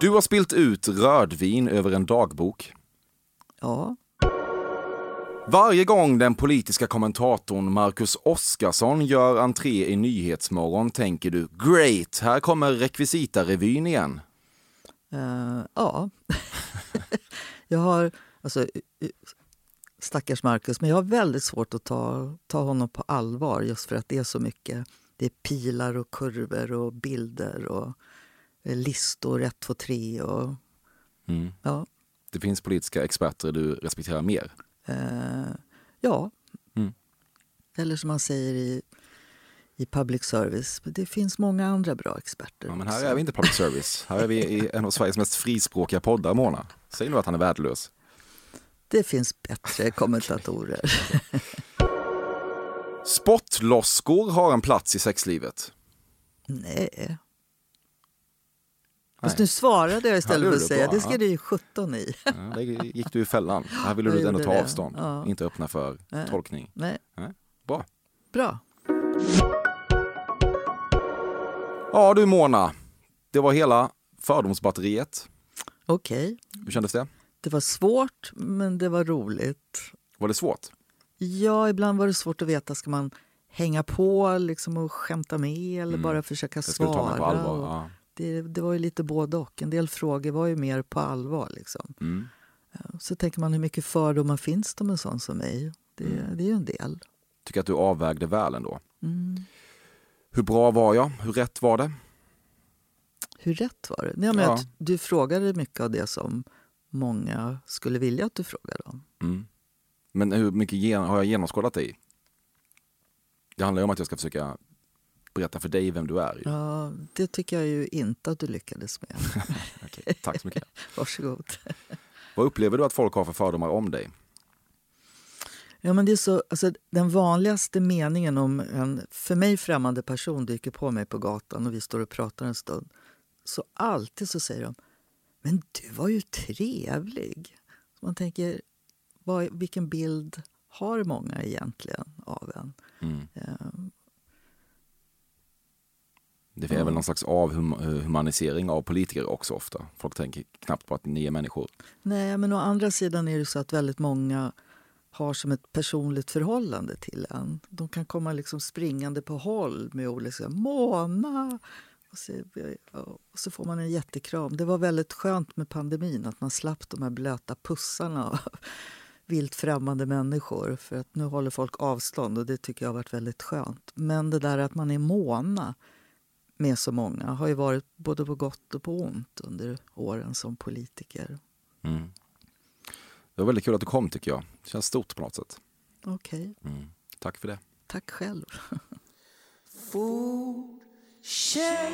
Speaker 1: Du har spilt ut rödvin över en dagbok.
Speaker 2: Ja,
Speaker 1: Varje gång den politiska kommentatorn Marcus Oskarsson gör entré i Nyhetsmorgon tänker du great, här kommer rekvisitarevyn igen.
Speaker 2: Eh, ja. jag har, alltså, eh, eh, stackars Marcus, men jag har väldigt svårt att ta, ta honom på allvar just för att det är så mycket. Det är pilar och kurvor och bilder och listor, ett, två, tre och
Speaker 1: Mm.
Speaker 2: ja.
Speaker 1: Det finns politiska experter du respekterar mer.
Speaker 2: Eh, ja.
Speaker 1: Mm.
Speaker 2: Eller som man säger i, i public service, det finns många andra bra experter.
Speaker 1: Ja, men här
Speaker 2: också.
Speaker 1: är vi inte public service. Här är vi i en av Sveriges mest frispråkiga poddar, Mona. Säg nu att han är värdelös.
Speaker 2: Det finns bättre kommentatorer.
Speaker 1: Spottloskor har en plats i sexlivet.
Speaker 2: Nej. Fast nu svarade jag
Speaker 1: Ja,
Speaker 2: istället för att säga,
Speaker 1: bra,
Speaker 2: det ska du ju 17 i.
Speaker 1: Ja, där gick du i fällan. Här ville du ändå ta
Speaker 2: det.
Speaker 1: avstånd,
Speaker 2: Ja.
Speaker 1: inte öppna för
Speaker 2: Nej.
Speaker 1: tolkning.
Speaker 2: Nej,
Speaker 1: Bra.
Speaker 2: bra.
Speaker 1: Ja du Mona, det var hela fördomsbatteriet.
Speaker 2: Okej.
Speaker 1: Hur kändes det?
Speaker 2: Det var svårt, men det var roligt.
Speaker 1: Var det svårt?
Speaker 2: Ja, ibland var det svårt att veta, ska man hänga på liksom och skämta med eller
Speaker 1: Mm.
Speaker 2: bara försöka svara? och
Speaker 1: Ja.
Speaker 2: Det, det var ju lite både och. En del frågor var ju mer på allvar. Liksom.
Speaker 1: Mm.
Speaker 2: Så tänker man, hur mycket fördomar finns det om en sån som mig? Det,
Speaker 1: Mm.
Speaker 2: det är ju en del.
Speaker 1: Tycker att du avvägde väl ändå.
Speaker 2: Mm.
Speaker 1: Hur bra var jag? Hur rätt var det?
Speaker 2: Hur rätt var det? Nej, men
Speaker 1: Ja.
Speaker 2: Du frågade mycket av det som många skulle vilja att du frågade om.
Speaker 1: Mm. Men hur mycket har jag genomskådat dig? Det handlar ju om att jag ska försöka berätta för dig vem du är.
Speaker 2: Ja, det tycker jag ju inte att du lyckades med.
Speaker 1: Okej, tack så mycket.
Speaker 2: Varsågod.
Speaker 1: Vad upplever du att folk har för fördomar om dig?
Speaker 2: Ja, men det är så, alltså, den vanligaste meningen om en för mig främmande person dyker på mig på gatan och vi står och pratar en stund. Så alltid så säger de Men du var ju trevlig. Så man tänker, vad, vilken bild har många egentligen av en?
Speaker 1: Mm.
Speaker 2: Eh,
Speaker 1: Det är väl någon slags avhumanisering av politiker också ofta. Folk tänker knappt på att ni är människor.
Speaker 2: Nej, men å andra sidan är det så att väldigt många har som ett personligt förhållande till en. De kan komma liksom springande på håll med ord liksom Mona! Och så, och så får man en jättekram. Det var väldigt skönt med pandemin att man slapp de här blöta pussarna av vilt främmande människor. För att nu håller folk avstånd och det tycker jag har varit väldigt skönt. Men det där att man är Mona med så många har ju varit både på gott och på ont under åren som politiker.
Speaker 1: Mm. Det var väldigt kul att du kom tycker jag. Det känns stort på något sätt.
Speaker 2: Okej,
Speaker 1: Mm. Tack för det.
Speaker 2: tack själv.
Speaker 7: Fortsätt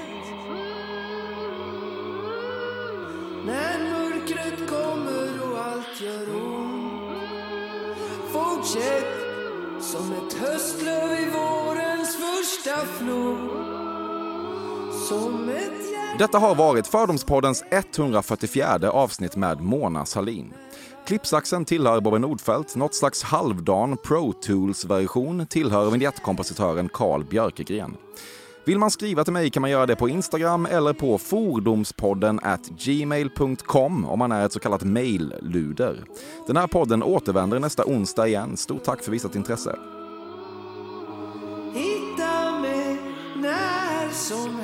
Speaker 7: När mörkret kommer och allt gör ont Fortsätt som ett höstlöv i vårens första flod
Speaker 1: detta har varit Fördomspoddens 144 avsnitt med Mona Salin. Klippsaxen tillhör Bobby Nordfeldt, något slags halvdan Pro Tools-version tillhör vignettkompositören Carl Björkegren. Vill man skriva till mig kan man göra det på Instagram eller på fordomspodden at gmail.com om man är ett så kallat mailluder. Den här podden återvänder nästa onsdag igen. Stort tack för visat intresse.
Speaker 7: Hitta mig när som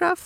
Speaker 7: Hänga